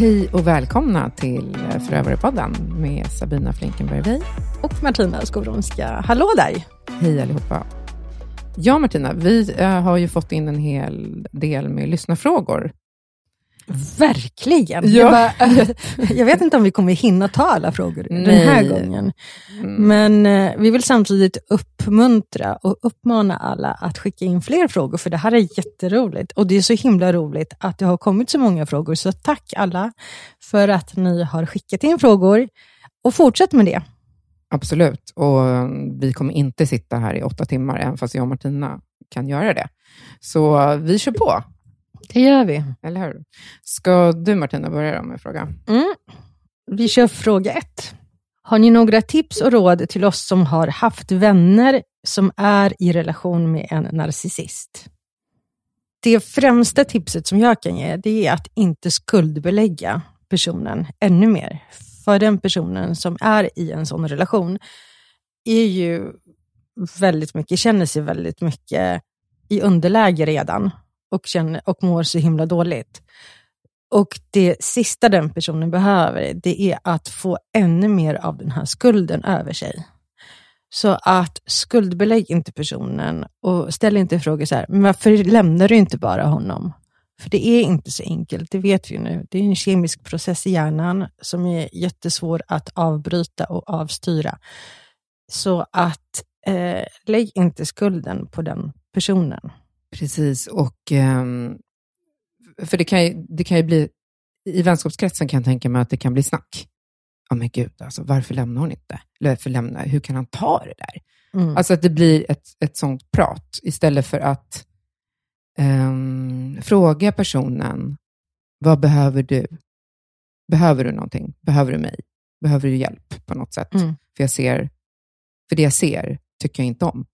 Hej och välkomna till Förövarepodden med Sabina Flinkenberg. Och Martina Skowronska. Hallå där! Hej allihopa. Ja, Martina, vi äh, har ju fått in en hel del med lyssnarfrågor. Verkligen! Ja. Jag, bara, jag, vet inte om vi kommer hinna ta alla frågor Nej. den här gången. Mm. Men eh, vi vill samtidigt uppmuntra och uppmana alla att skicka in fler frågor, för det här är jätteroligt. Och det är så himla roligt att det har kommit så många frågor. Så tack alla för att ni har skickat in frågor. Och fortsätt med det. Absolut, och vi kommer inte sitta här i åtta timmar, även fast jag och Martina kan göra det. Så vi kör på. Det gör vi. Eller hur? Ska du Martina börja med fråga? Mm. Vi kör fråga ett. Har ni några tips och råd till oss som har haft vänner som är i relation med en narcissist? Det främsta tipset som jag kan ge, det är att inte skuldbelägga personen ännu mer. För den personen som är i en sån relation är ju väldigt mycket, känner sig väldigt mycket i underläge redan och, känner, och mår så himla dåligt. Och det sista den personen behöver, det är att få ännu mer av den här skulden över sig. Så att skuldbelägg inte personen och ställ inte frågor så här, men varför lämnar du inte bara honom? För det är inte så enkelt, det vet vi nu. Det är en kemisk process i hjärnan som är jättesvår att avbryta och avstyra. Så att eh, lägg inte skulden på den personen. Precis, och um, för det kan, ju, det kan ju bli, i vänskapskretsen kan jag tänka mig att det kan bli snack. Ja, oh, men gud, alltså, varför lämnar hon inte? Eller varför lämnar, hur kan han ta det där? Mm. Alltså att det blir ett, ett sånt prat, istället för att um, fråga personen, vad behöver du? Behöver du någonting? Behöver du mig? Behöver du hjälp på något sätt? Mm. För, jag ser, för det jag ser tycker jag inte om.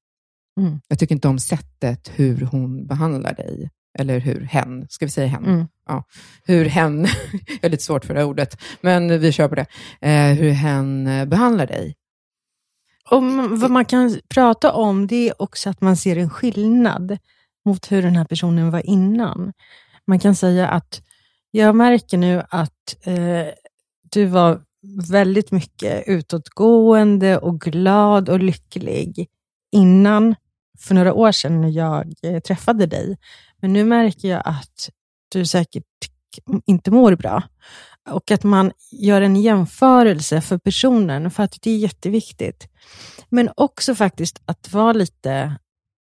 Mm. Jag tycker inte om sättet hur hon behandlar dig. Eller hur hen, ska vi säga hen? Mm. Ja. Hur hen, jag har lite svårt för det ordet, men vi kör på det. Eh, hur hen eh, behandlar dig. Och vad man kan prata om, det är också att man ser en skillnad mot hur den här personen var innan. Man kan säga att jag märker nu att eh, du var väldigt mycket utåtgående och glad och lycklig innan för några år sedan när jag eh, träffade dig. Men nu märker jag att du säkert inte mår bra. Och att man gör en jämförelse för personen, för att det är jätteviktigt. Men också faktiskt att vara lite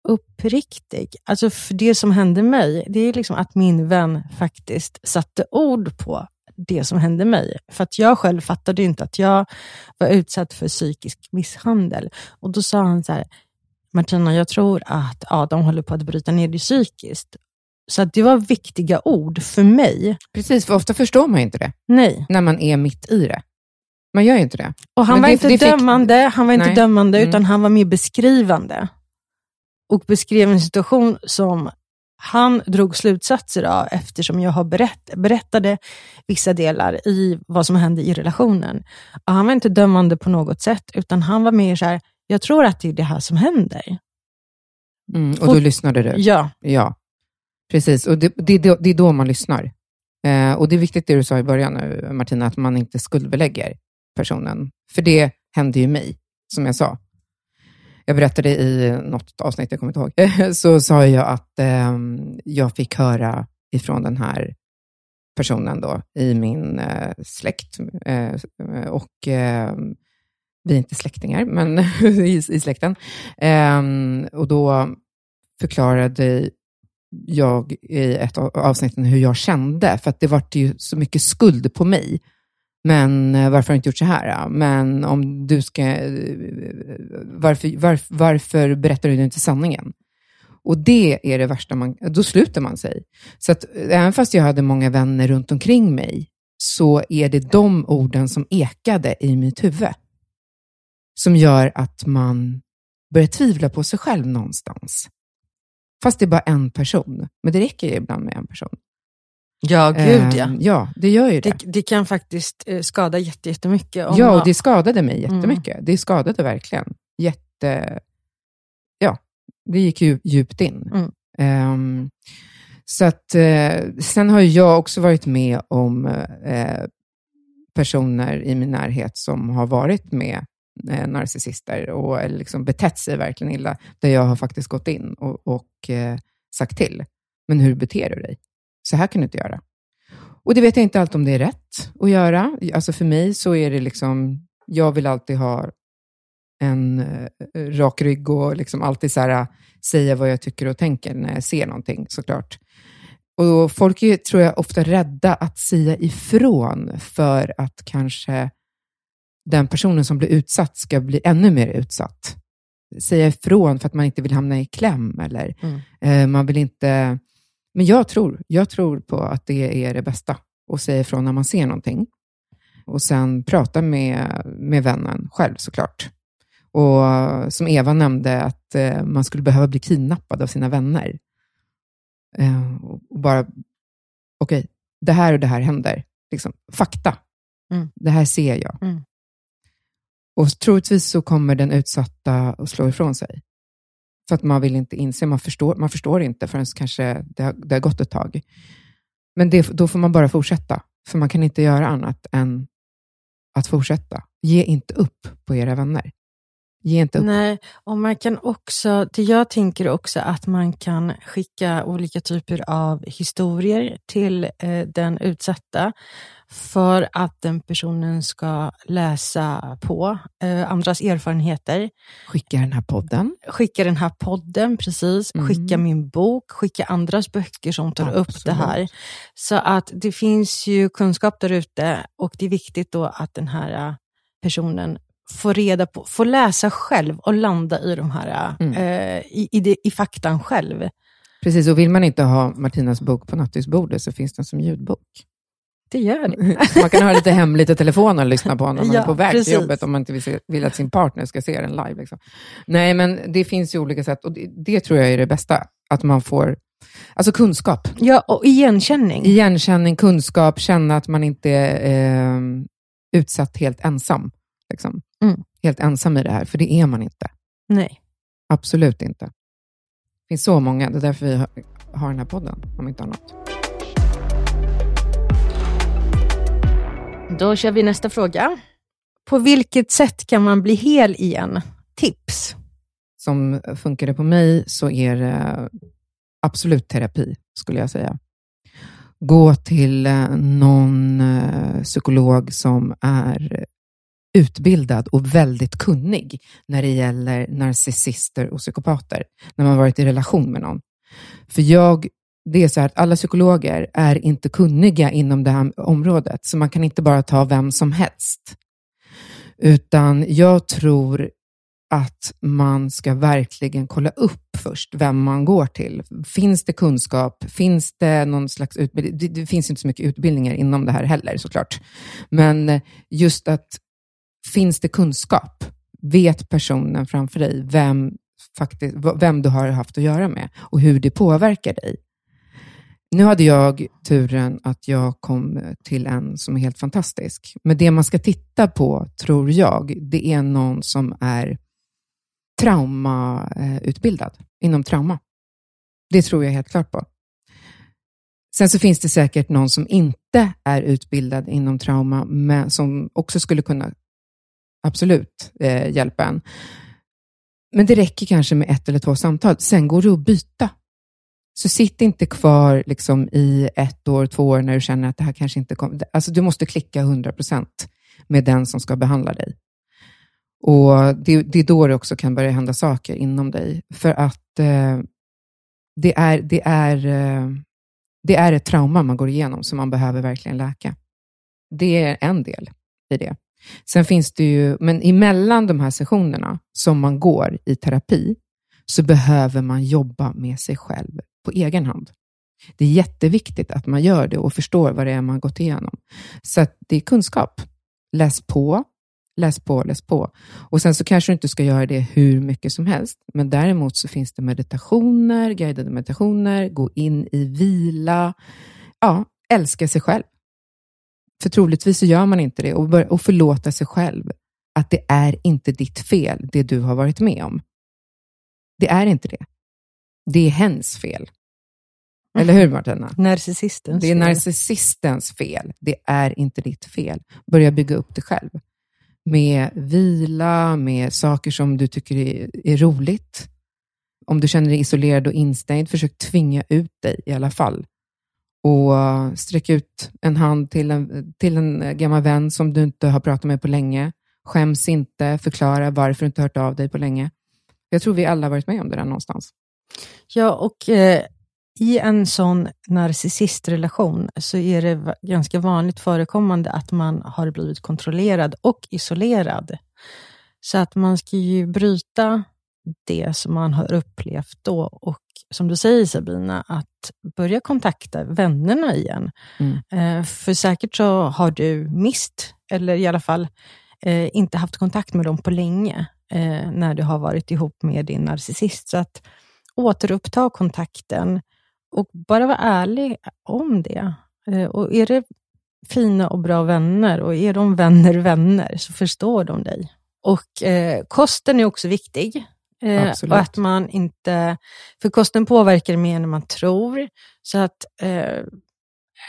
uppriktig. Alltså för det som hände mig, det är liksom att min vän faktiskt satte ord på det som hände mig. För att jag själv fattade inte att jag var utsatt för psykisk misshandel. Och då sa han så här, Martina, jag tror att Adam håller på att bryta ner dig psykiskt. Så det var viktiga ord för mig. Precis, för ofta förstår man inte det. Nej. När man är mitt i det. Man gör ju inte det. Och han Men var det, inte det dömande, fick... han var inte dömande mm. utan han var mer beskrivande. Och beskrev en situation som han drog slutsatser av eftersom jag har berätt, berättade vissa delar i vad som hände i relationen. Och han var inte dömande på något sätt, utan han var mer så här, jag tror att det är det här som händer. Mm, och då och, lyssnade du? Ja. ja. Precis, och det, det, det är då man lyssnar. Eh, och det är viktigt det du sa i början nu, Martina, att man inte skuldbelägger personen. För det hände ju mig, som jag sa. Jag berättade i något avsnitt, jag kommer inte ihåg, så sa jag att eh, jag fick höra ifrån den här personen då, i min eh, släkt. Eh, och ehm, vi är inte släktingar, men i, i släkten. Um, och då förklarade jag i ett av avsnitten hur jag kände, för att det var ju så mycket skuld på mig. Men eh, varför har du inte gjort så här? Men om du ska... Eh, varför, varför, varför berättar du inte sanningen? Och det är det värsta man... Då sluter man sig. Så att eh, även fast jag hade många vänner runt omkring mig, så är det de orden som ekade i mitt huvud som gör att man börjar tvivla på sig själv någonstans. Fast det är bara en person. Men det räcker ju ibland med en person. Ja, gud ja. Uh, ja, det gör ju det. Det, det kan faktiskt uh, skada jättemycket. ja, och det skadade mig mm. jättemycket. Mm. Det skadade verkligen. Jätte... Ja, det gick ju djupt in. Mm. Um, Så att, eh, sen har jag också varit med om eh, personer i min närhet som har varit med eh, narcissister och eh, liksom betett sig verkligen illa, där jag har faktiskt gått in och, och eh, sagt till. Men hur beter du dig? Så här kan du inte göra. Och det vet jag inte alltid om det är rätt att göra. Alltså för mig så är det liksom, jag vill alltid ha en eh, rak rygg och liksom alltid så här, eh, säga vad jag tycker och tänker när jag ser någonting såklart. Och folk är, tror jag, ofta rädda att säga ifrån för att kanske den personen som blir utsatt ska bli ännu mer utsatt. Säga ifrån för att man inte vill hamna i kläm eller mm. eh, man vill inte... Men jag tror, jag tror på att det är det bästa, att säga ifrån när man ser någonting. Och sen prata med, med vännen själv såklart. Och som Eva nämnde, att eh, man skulle behöva bli kidnappad av sina vänner. Eh, och bara, okej, okay, det här och det här händer. Liksom, fakta. Mm. Det här ser jag. Mm. Och troligtvis så kommer den utsatta att slå ifrån sig. För att man vill inte inse, man förstår, man förstår inte förrän kanske det har, det har gått ett tag. Men det, då får man bara fortsätta, för man kan inte göra annat än att fortsätta. Ge inte upp på era vänner. Ge inte upp. Nej, och man kan också, det jag tänker också att man kan skicka olika typer av historier till eh, den utsatta för att den personen ska läsa på eh, andras erfarenheter. Skicka den här podden. Skicka den här podden, precis. Mm. Skicka min bok, skicka andras böcker som tar Absolut. upp det här. Så att det finns ju kunskap där ute och det är viktigt då att den här eh, personen få reda på, få läsa själv och landa i de här, mm. eh, i, i, det, i faktan själv. Precis, och vill man inte ha Martinas bok på nattduksbordet så finns den som ljudbok. Det gör det. man kan ha lite hemligt i telefonen och lyssna på när man ja, är på väg precis. till jobbet om man inte vill, se, vill, att sin partner ska se den live. Liksom. Nej, men det finns ju olika sätt och det, det, tror jag är det bästa. Att man får Alltså kunskap. Ja, och igenkänning. Igenkänning, kunskap, känna att man inte är eh, utsatt helt ensam. Liksom. Mm. Helt ensam i det här, för det är man inte. Nej. Absolut inte. Det finns så många, det är därför vi har den här podden, om inte annat. Då kör vi nästa fråga. På vilket sätt kan man bli hel igen? Tips? Som funkar det på mig så är det absolut terapi, skulle jag säga. Gå till eh, någon eh, psykolog som är utbildad och väldigt kunnig när det gäller narcissister och psykopater, när man varit i relation med någon. För jag, det är så här att alla psykologer är inte kunniga inom det här området, så man kan inte bara ta vem som helst. Utan jag tror att man ska verkligen kolla upp först vem man går till. Finns det kunskap? Finns det någon slags utbildning? Det, det finns inte så mycket utbildningar inom det här heller såklart. Men just att finns det kunskap? Vet personen framför dig vem, faktiskt, vem du har haft att göra med och hur det påverkar dig? Nu hade jag turen att jag kom till en som är helt fantastisk. Men det man ska titta på, tror jag, det är någon som är traumautbildad inom trauma. Det tror jag helt klart på. Sen så finns det säkert någon som inte är utbildad inom trauma, men som också skulle kunna absolut eh, hjälpa en. Men det räcker kanske med ett eller två samtal. Sen går det att byta. Så sitt inte kvar liksom, i ett år, två år när du känner att det här kanske inte kommer. Alltså, du måste klicka 100 procent med den som ska behandla dig. Och det, det, är då det också kan börja hända saker inom dig. För att eh, det, är, det, är, eh, det är ett trauma man går igenom som man behöver verkligen läka. Det är en del i det. Sen finns det ju, men emellan de här sessionerna som man går i terapi, så behöver man jobba med sig själv på egen hand. Det är jätteviktigt att man gör det och förstår vad det är man gått igenom. Så det är kunskap. Läs på, läs på, läs på. Och sen så kanske du inte ska göra det hur mycket som helst, men däremot så finns det meditationer, guidade meditationer, gå in i vila. Ja, älska sig själv. För troligtvis så gör man inte det och, bör, och förlåta sig själv att det är inte ditt fel, det du har varit med om. Det är inte det. Det är hens fel. Eller hur Martina? Narcissistens Det är fel. narcissistens fel. Det är inte ditt fel. Börja bygga upp det själv. Med vila, med saker som du tycker är, är roligt. Om du känner dig isolerad och instängd, försök tvinga ut dig i alla fall. Och sträck ut en hand till en, till en gammal vän som du inte har pratat med på länge. Skäms inte, förklara varför du inte hört av dig på länge. Jag tror vi alla har varit med om det där någonstans. Ja, och eh, i en sån narcissistrelation så är det ganska vanligt förekommande att man har blivit kontrollerad och isolerad. Så att man ska ju bryta det som man har upplevt då och som du säger Sabina, att börja kontakta vännerna igen. Mm. Eh, för säkert så har du mist, eller i alla fall eh, inte haft kontakt med dem på länge, eh, när du har varit ihop med din narcissist. Så att återuppta kontakten och bara vara ärlig om det. Och är det fina och bra vänner och är de vänner vänner så förstår de dig. Och eh, kosten är också viktig. Eh, och att man inte, för kosten påverkar mer än man tror. Så att eh,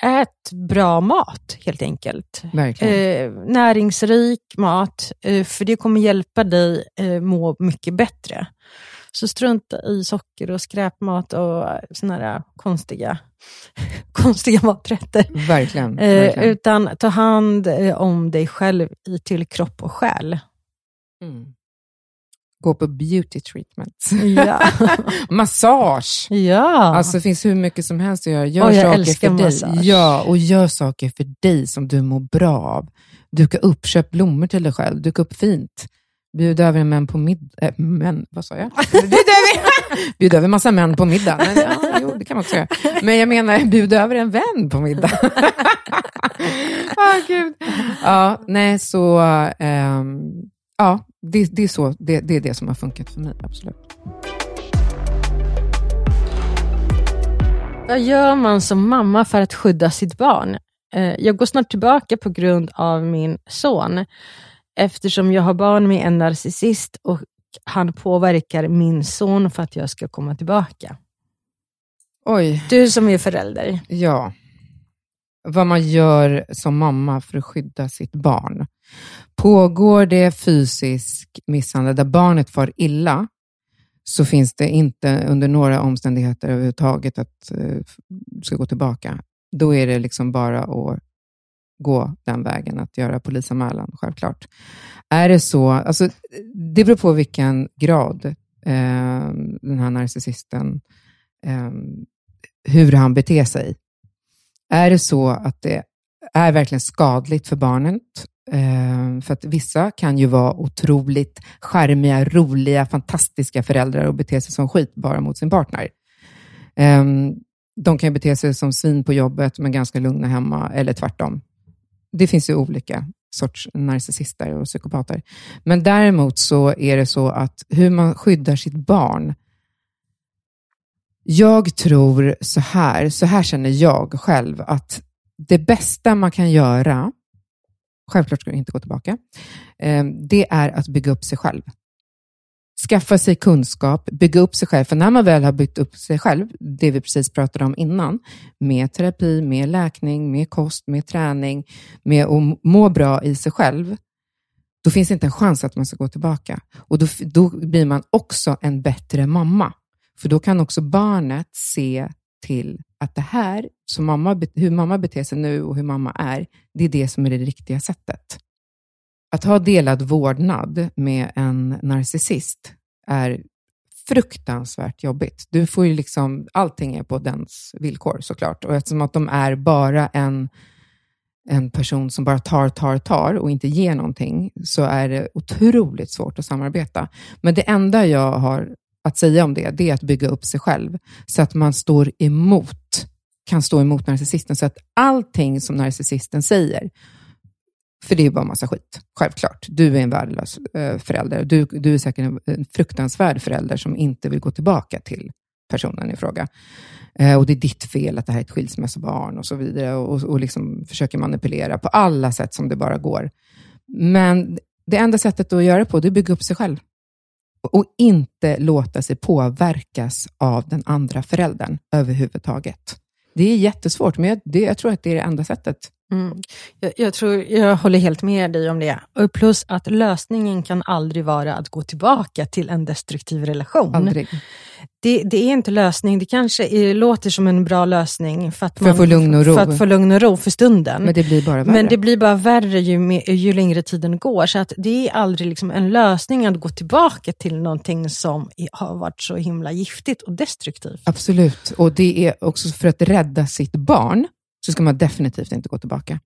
ät bra mat helt enkelt. Eh, näringsrik mat, eh, för det kommer hjälpa dig eh, må mycket bättre. Så strunta i socker och skräpmat och såna där konstiga, konstiga maträtter. verkligen. Eh, verkligen. utan ta hand om dig själv i till kropp och själ. Mm. Gå på beauty treatment. Ja. Massage! ja. Alltså det finns hur mycket som helst att göra. Gör Åh, jag saker älskar för dig. massage. Ja, och gör saker för dig som du mår bra av. Duka upp, köp blommor till dig själv. Duka upp fint. Bjud över en män på middag. Äh, män, vad sa jag? Bjud över, bjud över massa män på middag. Men, ja, jo, det kan man också göra. Men jag menar, bjud över en vän på middag. ah, gud. Ja, nej, så... ehm, ja, det, det, är så, det, det är det som har funkat för mig, absolut. Vad gör man som mamma för att skydda sitt barn? Eh, Jag går snart tillbaka på grund av min son, eftersom jag har barn med en narcissist och han påverkar min son för att jag ska komma tillbaka. Oj. Du som är förälder. Ja. Vad man gör som mamma för att skydda sitt barn. Pågår det fysisk misshandel där barnet far illa, så finns det inte under några omständigheter överhuvudtaget att uh, ska gå tillbaka. Då är det liksom bara att gå den vägen, att göra polisanmälan, självklart. Är det så, alltså, det beror på vilken grad eh, den här narcissisten, eh, hur han beter sig. Är det så att det är verkligen skadligt för barnet, Eh, för att vissa kan ju vara otroligt charmiga, roliga, fantastiska föräldrar och bete sig som skit bara mot sin partner. Ehm, de kan ju bete sig som svin på jobbet, men ganska lugna hemma, eller tvärtom. Det finns ju olika sorts narcissister och psykopater. Men däremot så är det så att hur man skyddar sitt barn jag tror så här, så här känner jag själv, att det bästa man kan göra, självklart ska du inte gå tillbaka, eh, det är att bygga upp sig själv. Skaffa sig kunskap, bygga upp sig själv. För när man väl har byggt upp sig själv, det vi precis pratade om innan, med terapi, med läkning, med kost, med träning, med att må bra i sig själv, då finns det inte en chans att man ska gå tillbaka. Och då, då blir man också en bättre mamma. För då kan också barnet se till att det här, som mamma, hur mamma beter sig nu och hur mamma är, det är det som är det riktiga sättet. Att ha delad vårdnad med en narcissist är fruktansvärt jobbigt. Du får ju liksom, allting är på dens villkor såklart. Och eftersom att de är bara en, en person som bara tar, tar, tar och inte ger någonting, så är det otroligt svårt att samarbeta. Men det enda jag har att säga om det, det är att bygga upp sig själv så att man står emot, kan stå emot narcissisten. Så att allting som narcissisten säger, för det är bara massa skit, självklart. Du är en värdelös eh, förälder. Du, du är säkert en, fruktansvärd förälder som inte vill gå tillbaka till personen i fråga. Eh, och det är ditt fel att det här är ett skilsmässobarn och så vidare. Och, och liksom försöker manipulera på alla sätt som det bara går. Men det enda sättet att göra det på, det är att bygga upp sig själv och inte låta sig påverkas av den andra föräldern överhuvudtaget. Det är jättesvårt, men jag, det, jag tror att det är det enda sättet. Mm. Jag, jag, tror, jag håller helt med dig om det. Och plus att lösningen kan aldrig vara att gå tillbaka till en destruktiv relation. Aldrig. Det, det är inte lösning. Det kanske är, låter som en bra lösning för att, för att få lugn och ro. För att få lugn och ro för stunden. Men det blir bara värre. Men det blir bara värre ju, mer, ju längre tiden går. Så att det är aldrig liksom en lösning att gå tillbaka till någonting som har varit så himla giftigt och destruktivt. Absolut. Och det är också för att rädda sitt barn så ska man definitivt inte gå tillbaka.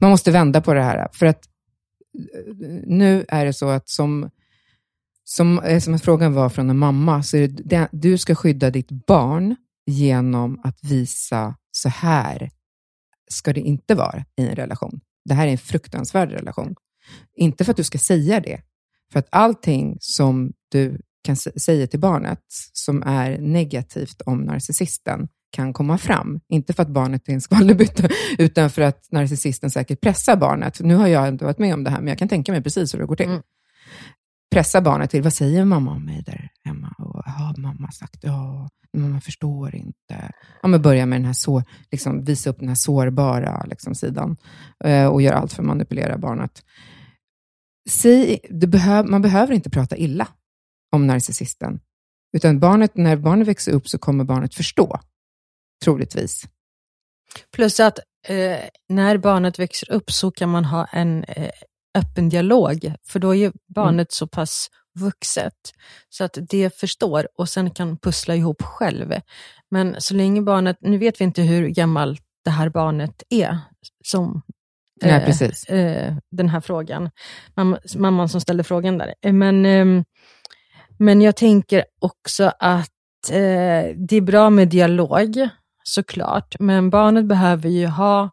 Man måste vända på det här, för att eh, nu är det så att som, som, eh, som frågan var från en mamma, så är det, du ska skydda ditt barn genom att visa, så här ska det inte vara i en relation. Det här är en fruktansvärd relation. Inte för att du ska säga det, för att allting som du kan säga till barnet som är negativt om narcissisten, kan komma fram. Inte för att barnet är en skvallerbytta, utan för att narcissisten säkert pressar barnet. Nu har jag inte varit med om det här, men jag kan tänka mig precis hur det går till. Mm. Pressa barnet till, vad säger mamma om mig där hemma? Och, ja, mamma sagt, ja, mamma förstår inte. Ja, men börja med den här sår, liksom, visa upp den här sårbara liksom, sidan eh, och gör allt för att manipulera barnet. Säg, behöv, man behöver inte prata illa om narcissisten, utan barnet, när barnet växer upp så kommer barnet förstå troligtvis. Plus att eh, när barnet växer upp så kan man ha en eh, öppen dialog, för då är barnet mm. så pass vuxet så att det förstår och sen kan pussla ihop själv. Men så länge barnet, nu vet vi inte hur gammalt det här barnet är som Nej, precis. Eh, den här frågan. Mamma, mamman som ställde frågan där. Eh, men, eh, men jag tänker också att eh, det är bra med dialog såklart, men barnet behöver ju ha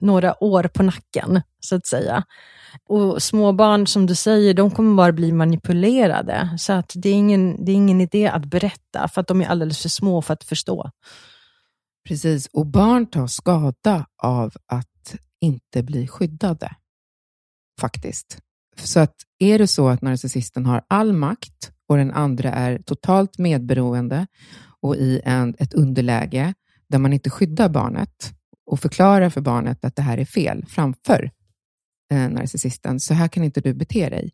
några år på nacken, så att säga. Och småbarn, som du säger, de kommer bara bli manipulerade. Så att det, är ingen, det är ingen idé att berätta, för att de är alldeles för små för att förstå. Precis, och barn tar skada av att inte bli skyddade, faktiskt. Så att är det så att narcissisten har all makt och den andra är totalt medberoende och i en, ett underläge, där man inte skyddar barnet och förklarar för barnet att det här är fel framför eh, narcissisten. Så här kan inte du bete dig.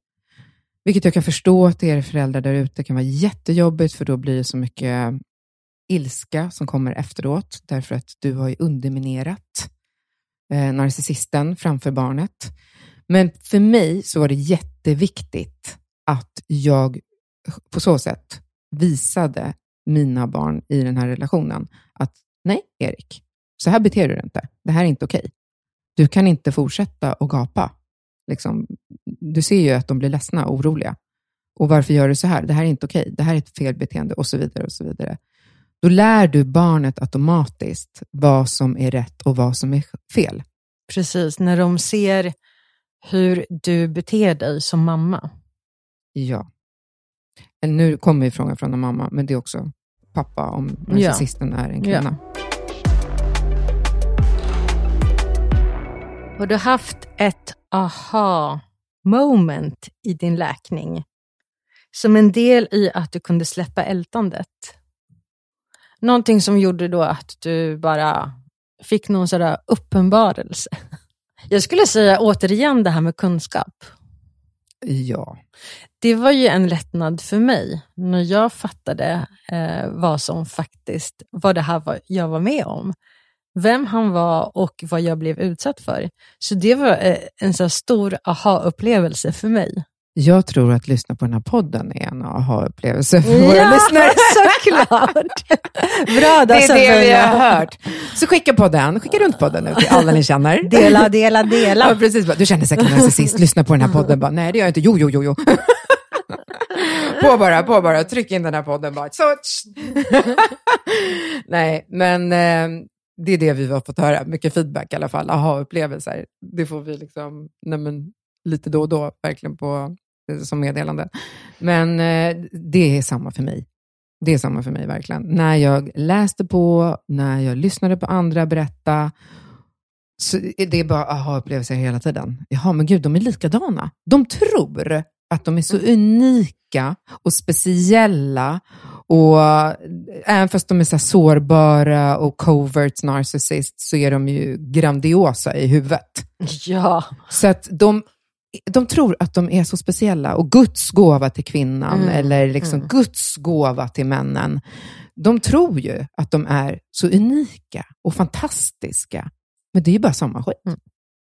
Vilket jag kan förstå att er föräldrar där ute kan vara jättejobbigt, för då blir det så mycket ilska som kommer efteråt, därför att du har ju underminerat eh, narcissisten framför barnet. Men för mig så var det jätteviktigt att jag på så sätt visade mina barn i den här relationen att Nej, Erik, så här beter du dig inte. Det här är inte okej. Du kan inte fortsätta att gapa. Liksom, du ser ju att de blir ledsna och oroliga. Och varför gör du så här? Det här är inte okej. Det här är ett felbeteende och så vidare. och så vidare. Då lär du barnet automatiskt vad som är rätt och vad som är fel. Precis, när de ser hur du beter dig som mamma. Ja. Nu kommer ju frågan från en mamma, men det är också pappa om narcissisten ja. är en kvinna. Ja. Har du haft ett aha moment i din läkning? Som en del i att du kunde släppa ältandet? Någonting som gjorde då att du bara fick någon sådär uppenbarelse? Jag skulle säga återigen det här med kunskap. Ja. Det var ju en lättnad för mig när jag fattade eh, vad som faktiskt, vad det här var, jag var med om vem han var och vad jag blev utsatt för. Så det var eh, en så stor aha-upplevelse för mig. Jag tror att lyssna på den här podden är en aha-upplevelse för våra ja, lyssnare. såklart! Bra, det är det vi har hört. Så skicka podden, skicka runt podden nu till alla ni känner. Dela, dela, dela. Ja, precis. Du känner säkert narcissist, lyssna på den här podden. Bara, Nej, det gör jag inte. Jo, jo, jo, jo. på bara, på bara. Tryck in den här podden bara. Så, Nej, men eh, det är det vi har fått höra, mycket feedback i alla fall, aha-upplevelser. Det får vi liksom, nej men, lite då och då, verkligen på, som meddelande. Men eh, det är samma för mig. Det är samma för mig, verkligen. När jag läste på, när jag lyssnade på andra berätta, så det är bara aha-upplevelser hela tiden. Jaha, men gud, de är likadana. De tror att de är så unika och speciella och eh, även fast de är så sårbara och covert narcissists så är de ju grandiosa i huvudet. Ja. Så att de, de tror att de är så speciella och Guds gåva till kvinnan Mm, eller liksom mm. Guds gåva till männen. De tror ju att de är så unika och fantastiska, men det är ju bara samma skit. Mm.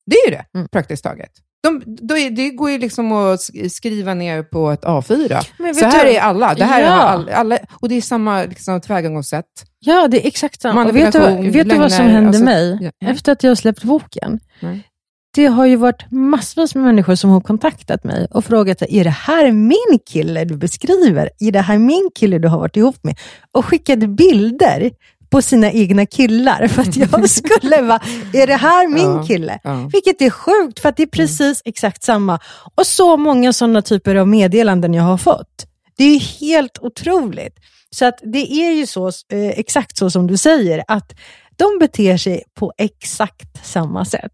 Det är ju det, Mm. praktiskt taget. De, är, det går ju liksom att sk- skriva ner på ett A4. Men Så här du- är alla. Det här Ja. har alla, alla. Och det är samma liksom, tillvägagångssätt. Ja, det är exakt samma. Vet du, vet du vad som hände alltså- mig ja. Efter att jag släppt boken? Nej. Det har ju varit massvis med människor som har kontaktat mig och frågat, är det här min kille du beskriver? Är det här min kille du har varit ihop med? Och skickade bilder på sina egna killar för att jag skulle vara, är det här min kille? ja. Vilket är sjukt, för att det är precis exakt samma. Och så många sådana typer av meddelanden jag har fått. Det är helt otroligt. Så att det är ju så, eh, exakt så som du säger, att de beter sig på exakt samma sätt.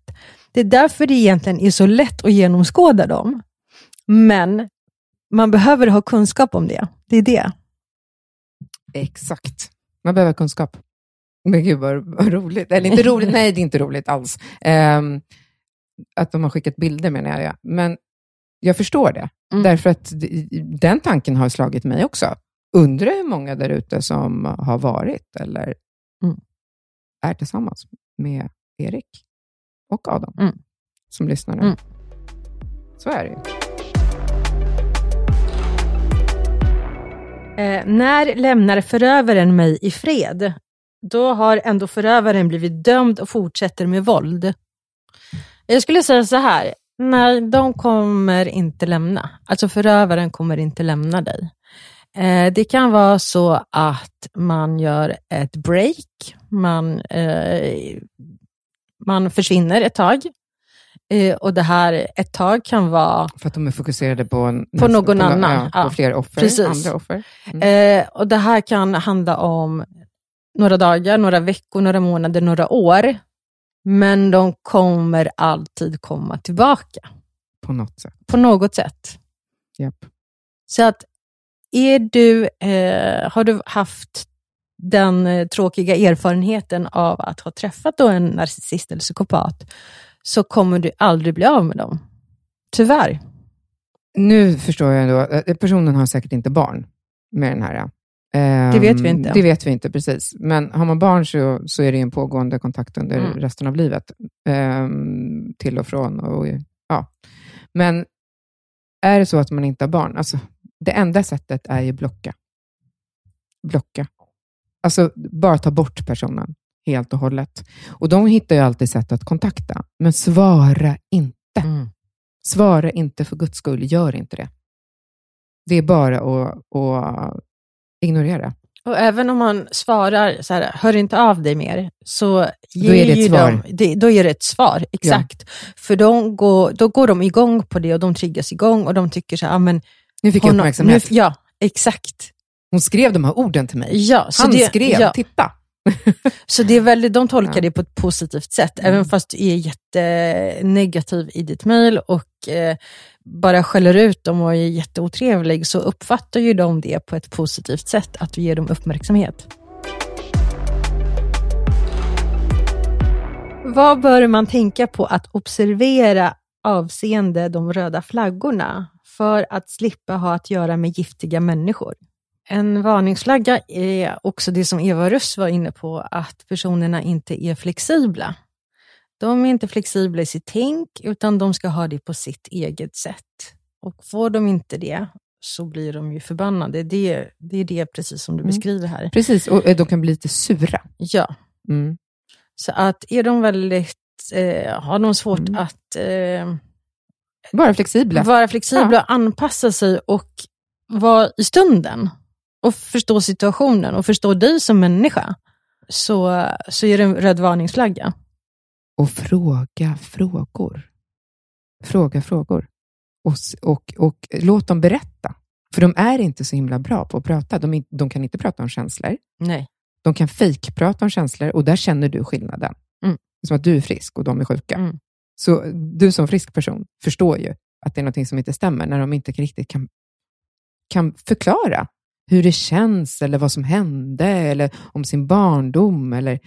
Det är därför det egentligen är så lätt att genomskåda dem. Men man behöver ha kunskap om det. Det är det. Exakt. Man behöver kunskap. Men gud vad, vad roligt. Eller inte roligt, nej det är inte roligt alls. Ehm, att de har skickat bilder menar jag. Men jag förstår det. Mm. Därför att den tanken har slagit mig också. Undrar hur många där ute som har varit eller Mm. är tillsammans med Erik och Adam Mm. som lyssnar nu. Mm. Så är det ju. Eh, när lämnar förövaren mig i fred? Då har ändå förövaren blivit dömd och fortsätter med våld. Jag skulle säga så här, nej, de kommer inte lämna. Alltså förövaren kommer inte lämna dig. Eh, det kan vara så att man gör ett break, man, eh, man försvinner ett tag. Eh, och det här ett tag kan vara För att de är fokuserade på, en, På någon no- annan, Ja, på fler offer, Precis. andra offer. Eh, och Det här kan handla om några dagar, några veckor, några månader, några år. Men de kommer alltid komma tillbaka På något sätt. på något sätt. Japp. Så att är du, eh, har du haft den eh, tråkiga erfarenheten av att ha träffat en narcissist eller psykopat, så kommer du aldrig bli av med dem. Tyvärr. Nu förstår jag ändå, eh, personen har säkert inte barn med den här. Ehm, Det vet vi inte. Det vet vi inte precis. Men har man barn så, så är det en pågående kontakt under Mm. resten av livet. Ehm, till och från. Och, ja. Men är det så att man inte har barn, alltså, det enda sättet är ju blocka. Blocka. Alltså bara ta bort personen helt och hållet. Och de hittar ju alltid sätt att kontakta, men svara inte. Svara inte för guds skull, gör inte det. Det är bara att, att ignorera. Och även om man svarar så här, hör inte av dig mer, så ger Då är det ett svar. De, då är det ett svar, exakt. För de går, då går de igång på det och de triggas igång och de tycker så här, ah, men... Nu fick jag hon uppmärksamhet. Nu, ja, exakt. Hon skrev de här orden till mig. Ja, Han det, skrev, ja, titta. så det är väldigt, de tolkar Ja. det på ett positivt sätt, Mm. även fast du är jättenegativ i ditt mejl och eh, bara skäller ut dem och är jätteotrevlig, så uppfattar ju de det på ett positivt sätt, att du ger dem uppmärksamhet. Vad bör man tänka på att observera avseende de röda flaggorna för att slippa ha att göra med giftiga människor? En varningsflagga är också det som Eva Russ var inne på, att personerna inte är flexibla. De är inte flexibla i sitt tänk, utan de ska ha det på sitt eget sätt. Och får de inte det, så blir de ju förbannade. Det, det är det precis som du Mm. beskriver här. Precis, och eh, de kan bli lite sura. Ja, Mm. så att är de väldigt, eh, har de svårt Mm. att eh, Bara flexibla. vara flexibla och anpassa sig och vara i stunden och förstå situationen och förstå dig som människa, så, så är det en röd varningsflagga. Och fråga frågor. Fråga frågor. Och, och, och låt dem berätta. För de är inte så himla bra på att prata. De, de kan inte prata om känslor. Nej. De kan fejkprata om känslor och där känner du skillnaden. Mm. Som att du är frisk och de är sjuka. Mm. Så du som frisk person förstår ju att det är något som inte stämmer, när de inte riktigt kan, kan förklara hur det känns, eller vad som hände, eller om sin barndom, eller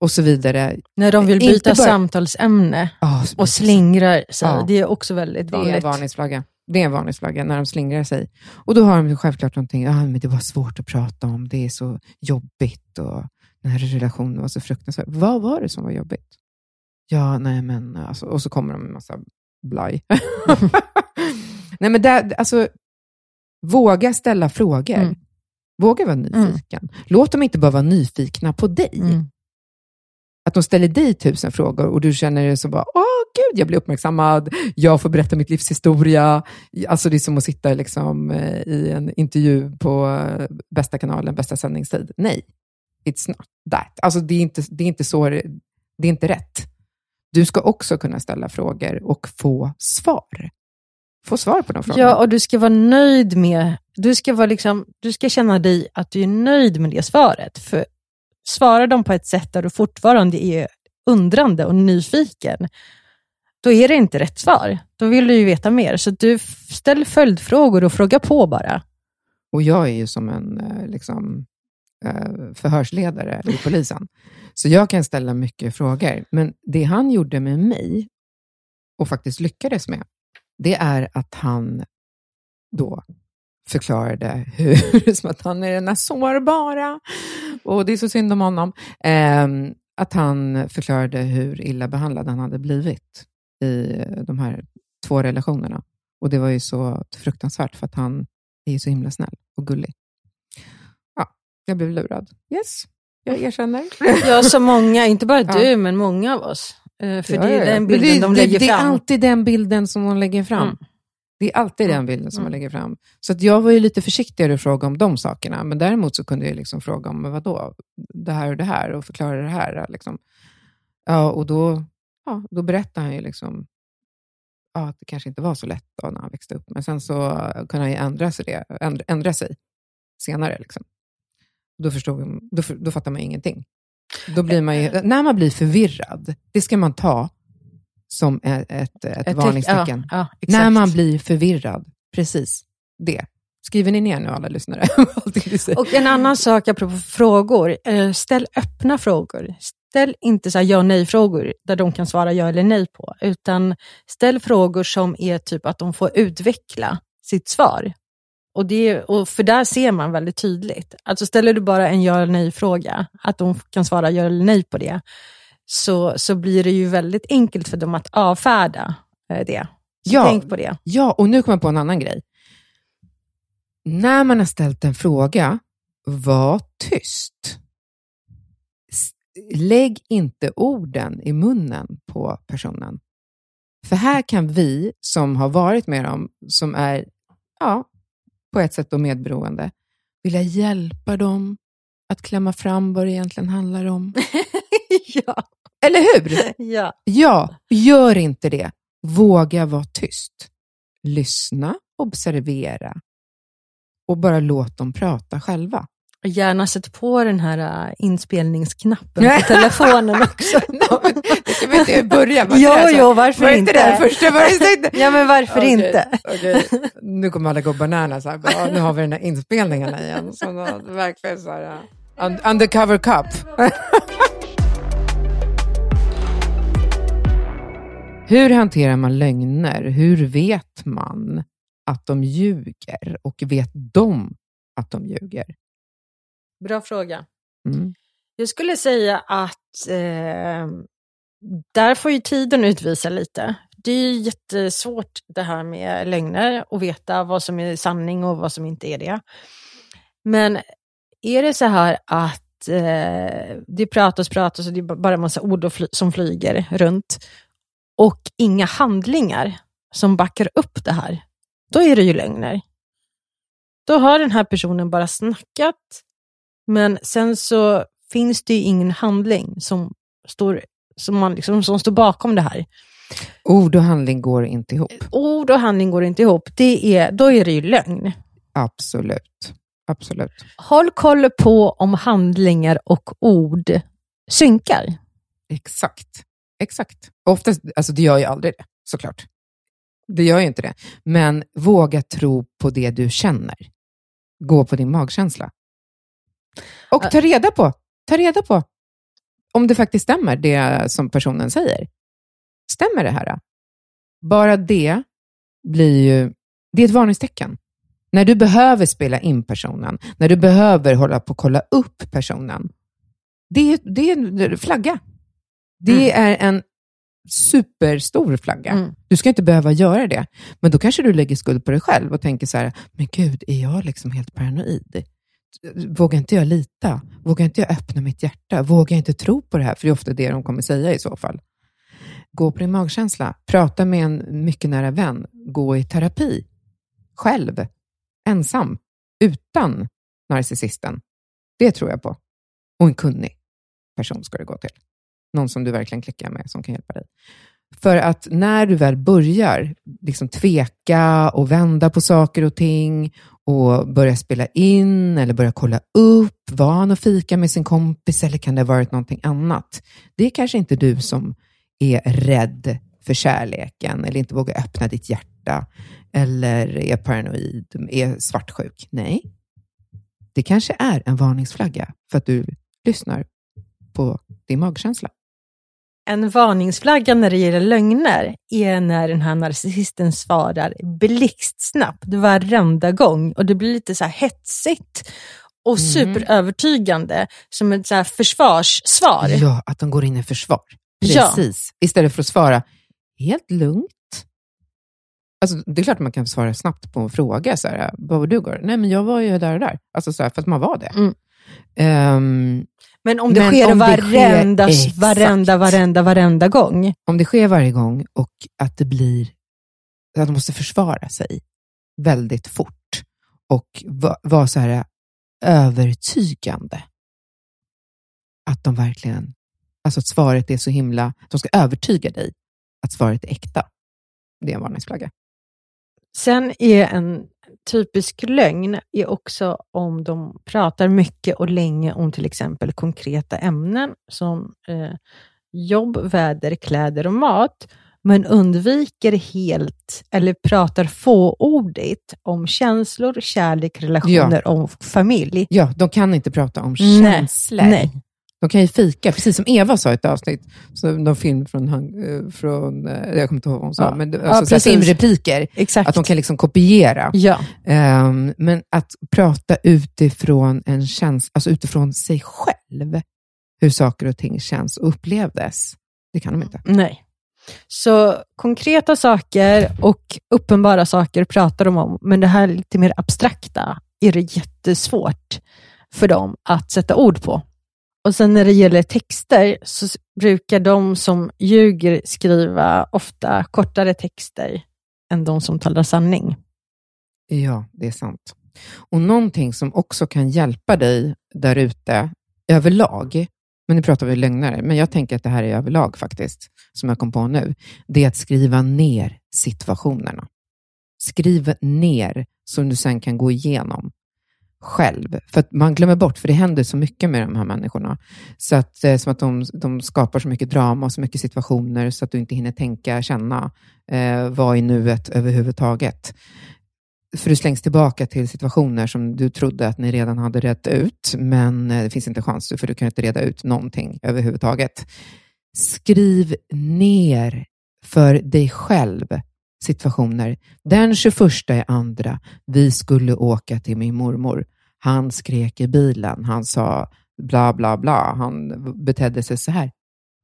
och så vidare. När de vill byta bara... samtalsämne oh, och slingrar sig. Ja. Det är också väldigt vanligt. Det är en varningsflagga. Det är en varningsflagga när de slingrar sig. Och då har de självklart någonting, ah, men det var svårt att prata om, det är så jobbigt och den här relationen var så fruktansvärd. Vad var det som var jobbigt? Ja, nej men, alltså, och så kommer de med en massa blaj. nej men där, alltså, våga ställa frågor. Mm. Våga vara nyfiken. Mm. Låt dem inte bara vara nyfikna på dig. Mm. Att de ställer dig tusen frågor och du känner dig så bara, åh gud, jag blir uppmärksammad, jag får berätta mitt livs historia. Alltså det är som att sitta liksom, eh, i en intervju på eh, bästa kanalen, bästa sändningstid. Nej, it's not that. Alltså det är inte, det är inte så, det är inte rätt. Du ska också kunna ställa frågor och få svar. Få svar på de frågorna. Ja, och du ska vara nöjd med, du ska, vara liksom, du ska känna dig att du är nöjd med det svaret. För svarar de på ett sätt där du fortfarande är undrande och nyfiken, då är det inte rätt svar. Då vill du ju veta mer. Så du ställ följdfrågor och fråga på bara. Och jag är ju som en eh, liksom, eh, förhörsledare i polisen, så jag kan ställa mycket frågor. Men det han gjorde med mig, och faktiskt lyckades med, det är att han då förklarade hur, som att han är den här sårbara, och det är så synd om honom, eh, att han förklarade hur illa behandlad han hade blivit i de här två relationerna. Och det var ju så fruktansvärt, för att han är så himla snäll och gullig. Ja, jag blev lurad. Yes, jag erkänner. Ja, så många, inte bara du, ja. men många av oss. Eh, för ja, det är den bilden det, de lägger det, fram. Det är alltid den bilden som de lägger fram. Mm. Det är alltid den bilden som mm. man lägger fram. Så att jag var ju lite försiktigare att fråga om de sakerna, men däremot så kunde jag liksom fråga om vad då? det här och det här och förklara det här. Liksom. Ja, och då, ja, då berättade han ju liksom, ja, att det kanske inte var så lätt då när han växte upp, men sen så kunde han ju ändra sig, det, ändra, ändra sig senare. Liksom. Då, förstod, då, då fattar man ingenting. Då blir man ju, när man blir förvirrad, det ska man ta som ett, ett, ett varningstecken. Ja, ja, när man blir förvirrad. Precis det. Skriver ni ner nu alla lyssnare? och en annan sak apropå frågor. Eh, ställ öppna frågor. Ställ inte så ja nej-frågor där de kan svara ja eller nej på, utan ställ frågor som är typ att de får utveckla sitt svar. Och, det, och För där ser man väldigt tydligt. Alltså ställer du bara en ja eller nej-fråga, att de kan svara ja eller nej på det, så, så blir det ju väldigt enkelt för dem att avfärda eh, det. Så ja, tänk på det. Ja, och nu kommer jag på en annan grej. När man har ställt en fråga, var tyst. Lägg inte orden i munnen på personen. För här kan vi som har varit med dem, som är ja, på ett sätt då medberoende, vilja hjälpa dem att klämma fram vad det egentligen handlar om. ja. Eller hur? Ja. Ja, gör inte det. Våga vara tyst. Lyssna, observera och bara låt dem prata själva. Gärna sätt på den här uh, inspelningsknappen på telefonen också. no, det ska vi inte börja med. Jo, jo, varför var inte? Inte det första var Ja, men varför okay, inte? Okay. Nu kommer alla gå bananas här. Ja, nu har vi den här inspelningen igen. Så verkligen så här, uh, undercover cup. Hur hanterar man lögner? Hur vet man att de ljuger och vet de att de ljuger? Bra fråga. Mm. Jag skulle säga att eh, där får ju tiden utvisa lite. Det är jättesvårt det här med lögner och veta vad som är sanning och vad som inte är det. Men är det så här att eh, det pratas, pratas och det är bara en massa ord fly som flyger runt och inga handlingar som backar upp det här, då är det ju lögner. Då har den här personen bara snackat, men sen så finns det ju ingen handling som står, som man liksom, som står bakom det här. Ord och handling går inte ihop. Ord och handling går inte ihop. Det är, då är det ju lögn. Absolut. Absolut. Håll koll på om handlingar och ord synkar. Exakt. Exakt. Oftast, alltså det gör ju aldrig det, såklart. det gör ju inte det. Men våga tro på det du känner. Gå på din magkänsla. Och ta reda på, ta reda på om det faktiskt stämmer, det som personen säger. Stämmer det här? Bara det blir ju, det är ett varningstecken. När du behöver spela in personen, när du behöver hålla på och kolla upp personen, det är, det är en flagga. Det mm. är en superstor flagga. Mm. Du ska inte behöva göra det. Men då kanske du lägger skuld på dig själv och tänker så här, men gud, är jag liksom helt paranoid? Vågar inte jag lita? Vågar inte jag öppna mitt hjärta? Vågar jag inte tro på det här? För det är ofta det de kommer säga i så fall. Gå på din magkänsla. Prata med en mycket nära vän. Gå i terapi. Själv. Ensam. Utan narcissisten. Det tror jag på. Och en kunnig person ska du gå till. Någon som du verkligen klickar med, som kan hjälpa dig. För att när du väl börjar liksom tveka och vända på saker och ting och börja spela in eller börja kolla upp, var han och fika med sin kompis eller kan det ha varit någonting annat? Det är kanske inte du som är rädd för kärleken eller inte vågar öppna ditt hjärta eller är paranoid, är svartsjuk. Nej, det kanske är en varningsflagga för att du lyssnar på din magkänsla. En varningsflagga när det gäller lögner är när den här narcissisten svarar blixtsnabbt varenda gång och det blir lite så här hetsigt och mm. superövertygande som ett så här försvarssvar. Ja, att de går in i försvar. Precis. Ja. Istället för att svara helt lugnt. Alltså, det är klart att man kan svara snabbt på en fråga. Så här, Vad var du igår? Nej, men jag var ju där och där. Alltså, så här, för att man var det. Mm. Um, men om det men sker om varenda, det sker, varenda, varenda, varenda gång? Om det sker varje gång och att det blir, att de måste försvara sig väldigt fort och vara var så här övertygande. Att de verkligen, alltså att svaret är så himla, de ska övertyga dig att svaret är äkta. Det är en varningsflagga. Sen är en typisk lögn är också om de pratar mycket och länge om till exempel konkreta ämnen som eh, jobb, väder, kläder och mat, men undviker helt eller pratar fåordigt om känslor, kärlek, relationer ja. och familj. Ja, de kan inte prata om känslor. Nej. Nej. De kan ju fika, precis som Eva sa i ett avsnitt, så någon film från, eh, från eh, jag kommer inte ihåg vad hon sa, ja. men alltså, ja, filmrepliker, Exakt. att de kan liksom kopiera. Ja. Um, men att prata utifrån en känsla, alltså utifrån sig själv, hur saker och ting känns och upplevdes, det kan de inte. Nej. Så konkreta saker och uppenbara saker pratar de om, men det här lite mer abstrakta är det jättesvårt för dem att sätta ord på. Och sen när det gäller texter så brukar de som ljuger skriva ofta kortare texter än de som talar sanning. Ja, det är sant. Och någonting som också kan hjälpa dig där ute överlag, men nu pratar vi lögnare, men jag tänker att det här är överlag faktiskt, som jag kom på nu, det är att skriva ner situationerna. Skriv ner som du sen kan gå igenom själv. För att man glömmer bort, för det händer så mycket med de här människorna. Så att, eh, som att de, de skapar så mycket drama och så mycket situationer så att du inte hinner tänka, känna, eh, vara i nuet överhuvudtaget. För du slängs tillbaka till situationer som du trodde att ni redan hade rätt ut, men eh, det finns inte chans, för du kan inte reda ut någonting överhuvudtaget. Skriv ner för dig själv situationer. Den 21 är andra, vi skulle åka till min mormor. Han skrek i bilen, han sa bla bla bla, han betedde sig så här.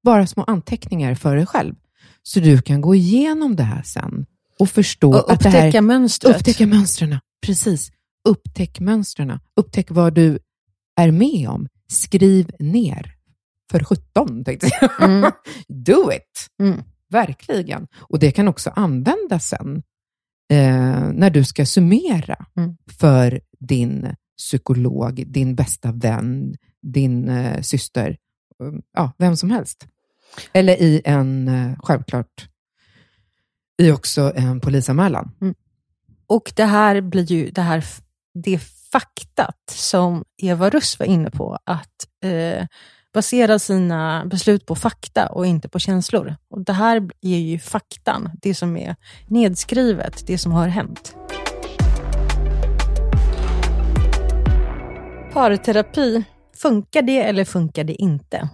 Bara små anteckningar för dig själv. Så du kan gå igenom det här sen och förstå och att det här... Upptäcka mönstret. Upptäcka mönstren, precis. Upptäck mönstren. Upptäck vad du är med om. Skriv ner. För 17 tänkte jag. Mm. Do it! Mm. Verkligen. Och det kan också användas sen eh, när du ska summera mm. för din psykolog, din bästa vän, din eh, syster, mm, ja, vem som helst. Eller i en, eh, självklart, i också en polisanmälan. Mm. Och det här blir ju det här det faktat som Eva Russ var inne på, att eh, basera sina beslut på fakta och inte på känslor. Och Det här är ju faktan, det som är nedskrivet, det som har hänt. Parterapi, funkar det eller funkar det inte?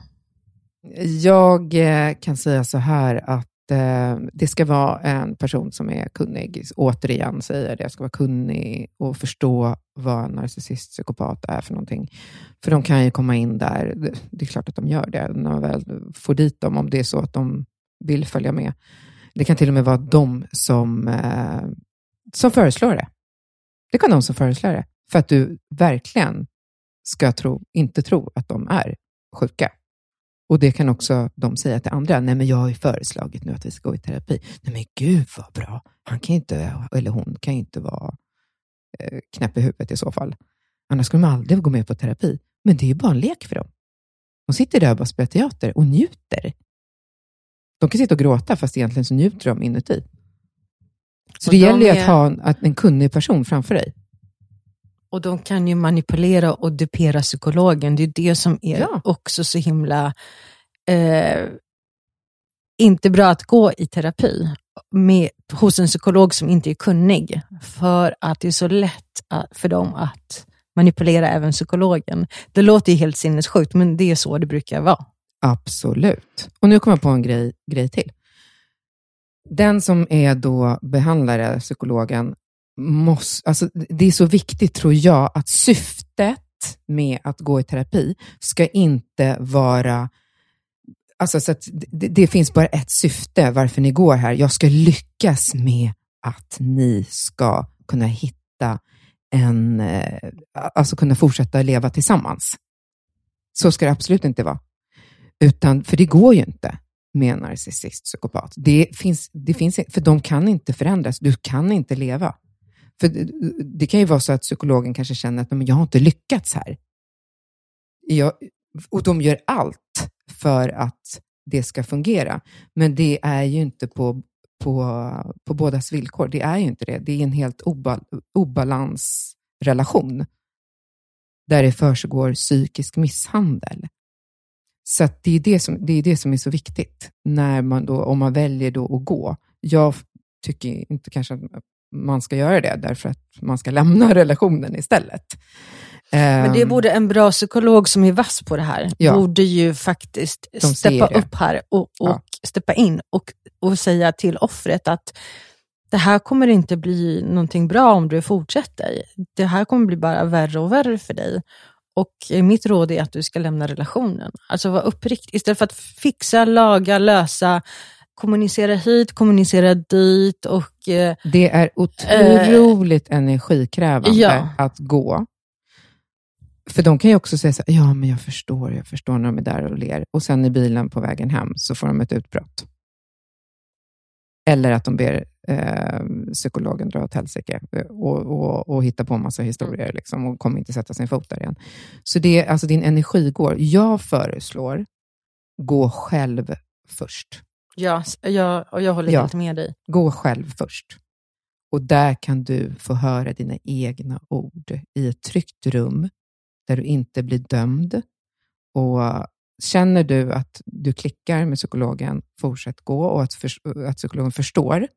Jag eh, kan säga så här att eh, det ska vara en person som är kunnig. Återigen säger jag det, ska vara kunnig och förstå vad en narcissist, psykopat är för någonting. För de kan ju komma in där, det är klart att de gör det, när man väl får dit dem, om det är så att de vill följa med. Det kan till och med vara de som, eh, som föreslår det. Det kan de som föreslår det, för att du verkligen ska tro, inte tro att de är sjuka. Och det kan också de säga till andra. Nej, men jag har ju föreslagit nu att vi ska gå i terapi. Nej, men gud vad bra. Han kan inte, eller hon kan inte vara eh, knäpp i huvudet i så fall. Annars skulle de aldrig gå med på terapi. Men det är ju bara en lek för dem. De sitter där och bara spelar teater och njuter. De kan sitta och gråta, fast egentligen så njuter de inuti. Så och det de gäller ju är... att ha en, en kunnig person framför dig. Och de kan ju manipulera och dupera psykologen. Det är det som är ja. också så himla eh, inte bra att gå i terapi med, hos en psykolog som inte är kunnig. För att det är så lätt för dem att manipulera även psykologen. Det låter ju helt sinnessjukt, men det är så det brukar vara. Absolut. Och nu kommer jag på en grej, grej till. Den som är då behandlare, psykologen, måste, alltså, det är så viktigt, tror jag, att syftet med att gå i terapi ska inte vara Alltså, så det, det, finns bara ett syfte varför ni går här. Jag ska lyckas med att ni ska kunna hitta en, eh, alltså kunna fortsätta leva tillsammans. Så ska det absolut inte vara. Utan, för det går ju inte med en narcissist, psykopat. Det finns, det finns, för de kan inte förändras. Du kan inte leva. För det, det, kan ju vara så att psykologen kanske känner att men jag har inte lyckats här. Jag, och de gör allt för att det ska fungera. Men det är ju inte på, på, på bådas villkor. Det är ju inte det. Det är en helt oba, obalansrelation där det försiggår psykisk misshandel. Så det, är det, som, det är det som är så viktigt när man då, om man väljer då att gå. Jag tycker inte kanske att man ska göra det, därför att man ska lämna relationen istället. Men det ehm. borde en bra psykolog som är vass på det här, ja. borde ju faktiskt De steppa upp här och, och ja. steppa in och, och säga till offret att det här kommer inte bli någonting bra om du fortsätter. Det här kommer bli bara värre och värre för dig. Och mitt råd är att du ska lämna relationen. Alltså vara uppriktig. Istället för att fixa, laga, lösa, kommunicera hit, kommunicera dit. Och, eh, det är otroligt eh, energikrävande ja. att gå. För de kan ju också säga så här, ja men jag förstår, jag förstår när de är där och ler. Och sen i bilen på vägen hem så får de ett utbrott. Eller att de ber eh, psykologen dra åt helsike och, och, och hitta på massa historier liksom, och kommer inte sätta sin fot där igen. Så det, alltså din energi går. Jag föreslår, gå själv först. Ja, jag, och jag håller ja, helt med dig. Gå själv först. Och där kan du få höra dina egna ord i ett tryggt rum där du inte blir dömd. Och Känner du att du klickar med psykologen, fortsätt gå och att, för, att psykologen förstår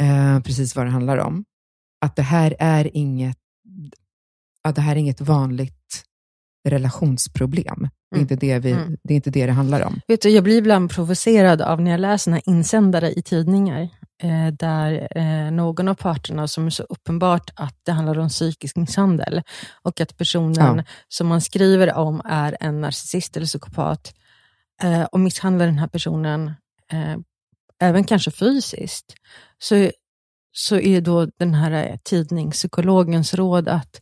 eh, precis vad det handlar om. Att det här är inget, att det här är inget vanligt relationsproblem. Det är, inte det, vi, mm. det är inte det det handlar om. Vet du, jag blir ibland provocerad av när jag läser såna insändare i tidningar, eh, där eh, någon av parterna, som är så uppenbart att det handlar om psykisk misshandel, och att personen ja. som man skriver om är en narcissist eller psykopat, eh, och misshandlar den här personen, eh, även kanske fysiskt, så, så är då den här tidningspsykologens råd att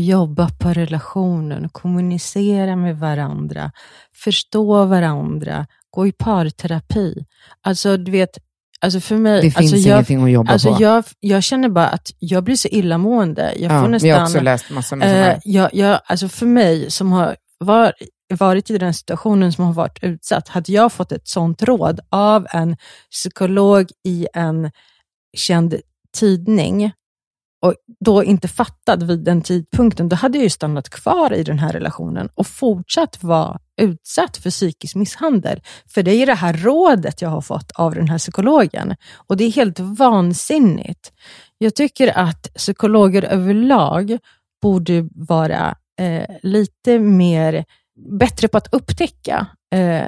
jobba på relationen, kommunicera med varandra, förstå varandra, gå i parterapi. Alltså, du vet, alltså för mig... Det finns alltså ingenting att jobba alltså på. Jag, jag känner bara att jag blir så illamående. Jag ja, får nästan, jag har också läst massor med eh, jag, jag, alltså För mig, som har var, varit i den situationen, som har varit utsatt, hade jag fått ett sånt råd av en psykolog i en känd tidning, och då inte fattat vid den tidpunkten, då hade jag ju stannat kvar i den här relationen och fortsatt vara utsatt för psykisk misshandel. För det är det här rådet jag har fått av den här psykologen. Och det är helt vansinnigt. Jag tycker att psykologer överlag borde vara eh, lite mer bättre på att upptäcka. Eh,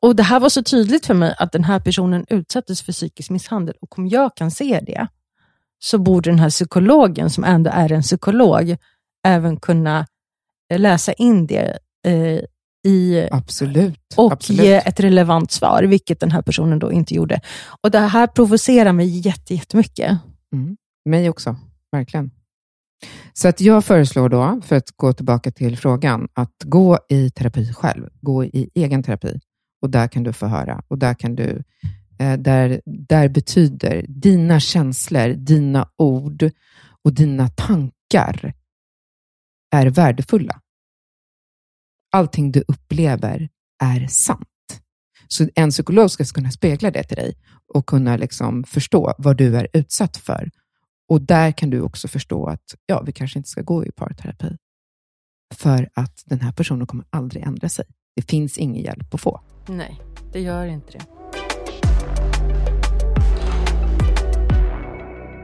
och Det här var så tydligt för mig att den här personen utsattes för psykisk misshandel och om jag kan se det så borde den här psykologen, som ändå är en psykolog, även kunna läsa in det eh, i, absolut, och absolut. ge ett relevant svar, vilket den här personen då inte gjorde. Och Det här provocerar mig jättemycket. Mm. Mig också, verkligen. Så att jag föreslår då, för att gå tillbaka till frågan, att gå i terapi själv. Gå i egen terapi. Och där kan du få höra. Och där kan du eh, Eh, där, där betyder dina känslor, dina ord och dina tankar är värdefulla. Allting du upplever är sant. Så en psykolog ska kunna spegla det till dig och kunna liksom förstå vad du är utsatt för och där kan du också förstå att ja, vi kanske inte ska gå i parterapi. För att den här personen kommer aldrig ändra sig. Det finns ingen hjälp att få. Nej, det gör inte det.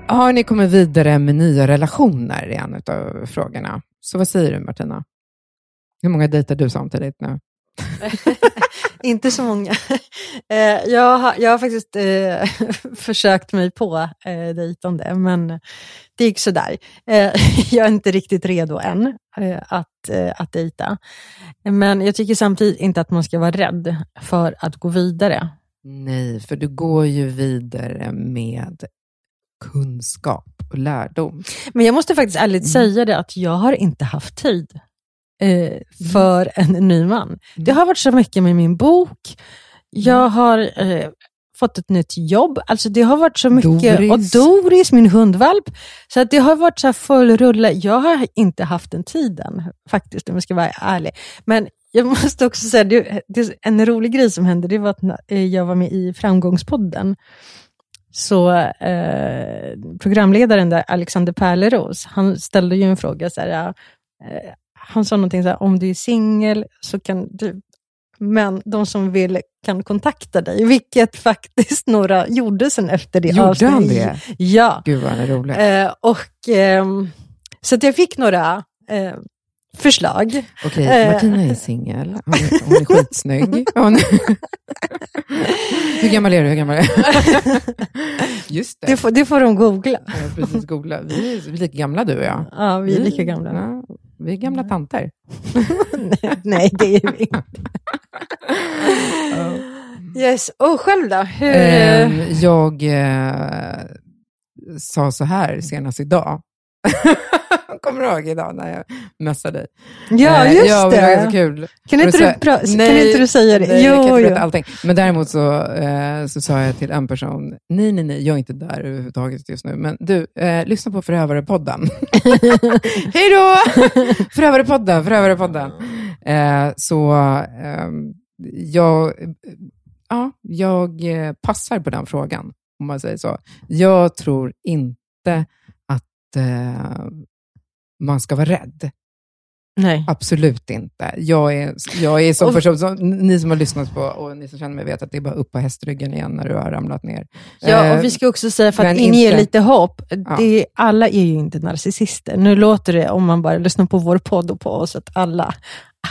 Har ni kommit vidare med nya relationer i en av frågorna? Så vad säger du Martina? Hur många dejtar du samtidigt nu? inte så många. Eh, jag, har, jag har faktiskt eh, försökt mig på eh, dejtande, men det gick sådär. Eh, jag är inte riktigt redo än att, att dejta. Men jag tycker samtidigt inte att man ska vara rädd för att gå vidare. Nej, för du går ju vidare med kunskap och lärdom. Men jag måste faktiskt ärligt mm. säga det att jag har inte haft tid eh, för en ny man. Mm. Det har varit så mycket med min bok. Jag mm. har eh, fått ett nytt jobb. Alltså det har varit så mycket. Doris. Och Doris, min hundvalp. Så att det har varit så full rulle. Jag har inte haft den tiden, faktiskt, om jag ska vara ärlig. Men jag måste också säga, det, det, en rolig grej som hände, det var att eh, jag var med i Framgångspodden. Så eh, programledaren där, Alexander Pärleros, han ställde ju en fråga, så här, eh, han sa någonting så här, om du är singel så kan du, men de som vill kan kontakta dig, vilket faktiskt några gjorde sen efter det Gjorde avsnitt. han det? Ja. Gud vad han är rolig. Eh, och, eh, så jag fick några eh, förslag. Okej, eh, Martina är singel. Hon, hon, är skitsnygg. Hon... Hur gammal är du? Hur gammal är du? Just det. Det får, det får de googla. Ja, precis, googla. Vi är, vi är lika gamla du och jag. Ja, vi är lika gamla. Ja, vi är gamla tanter. nej, det är vi inte. Yes, och själv då? Hur... Eh, jag eh, sa så här senast idag. Kommer du ihåg idag när jag messade dig? Ja, eh, just ja, det. Det var så kul. Kan inte, du, pra- nej, kan inte du säga det? Nej, jo, jag kan inte jo. allting. Men däremot så, eh, så sa jag till en person, nej, nej, nej, jag är inte där överhuvudtaget just nu, men du, eh, lyssna på Förövarepodden. Hej då! Förövarepodden, Förövarepodden. Eh, så eh, jag, ja, jag eh, passar på den frågan, om man säger så. Jag tror inte att eh, man ska vara rädd. Nej. Absolut inte. Jag är, jag är som person, som, ni som har lyssnat på och ni som känner mig vet att det är bara upp på hästryggen igen när du har ramlat ner. Ja, och vi ska också säga, för att inge lite hopp, ja. det, alla är ju inte narcissister. Nu låter det, om man bara lyssnar på vår podd och på oss, att alla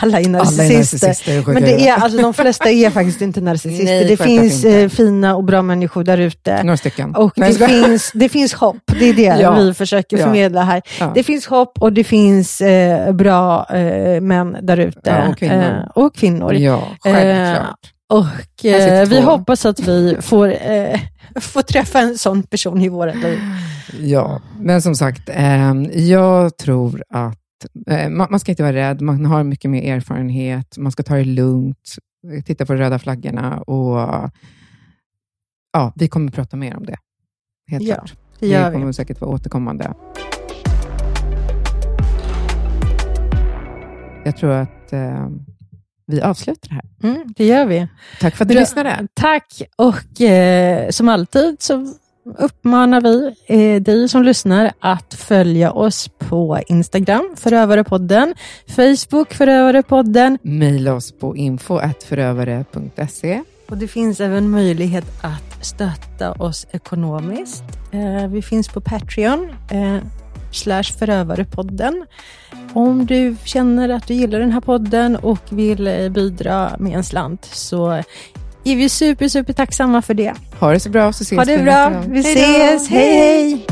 alla är narcissister. Alla är narcissister men det är, alltså, de flesta är faktiskt inte narcissister. Nej, det finns eh, fina och bra människor där ute. Några stycken. Och det, finns, det finns hopp. Det är det ja. vi försöker förmedla här. Ja. Det finns hopp och det finns eh, bra eh, män där ute. Ja, och kvinnor. Eh, och kvinnor. Ja, självklart. och eh, vi hoppas att vi får, eh, får träffa en sån person i våra liv. Ja, men som sagt, jag tror att Eh, man ska inte vara rädd, man har mycket mer erfarenhet, man ska ta det lugnt, titta på de röda flaggorna och ja, vi kommer att prata mer om det. Helt ja, klart. Det, det kommer vi. säkert vara återkommande. Jag tror att eh, vi avslutar här. Mm, det gör vi. Tack för att du Bra, lyssnade. Tack, och eh, som alltid så uppmanar vi eh, dig som lyssnar att följa oss på Instagram, Förövarepodden, Facebook, Förövarepodden. Maila oss på info.förövare.se. Och det finns även möjlighet att stötta oss ekonomiskt. Eh, vi finns på Patreon, eh, slash Förövarepodden. Om du känner att du gillar den här podden och vill bidra med en slant så är vi super, super tacksamma för det. Ha det så bra så ses Ha det vi bra. nästa gång. Vi ses. hej! hej.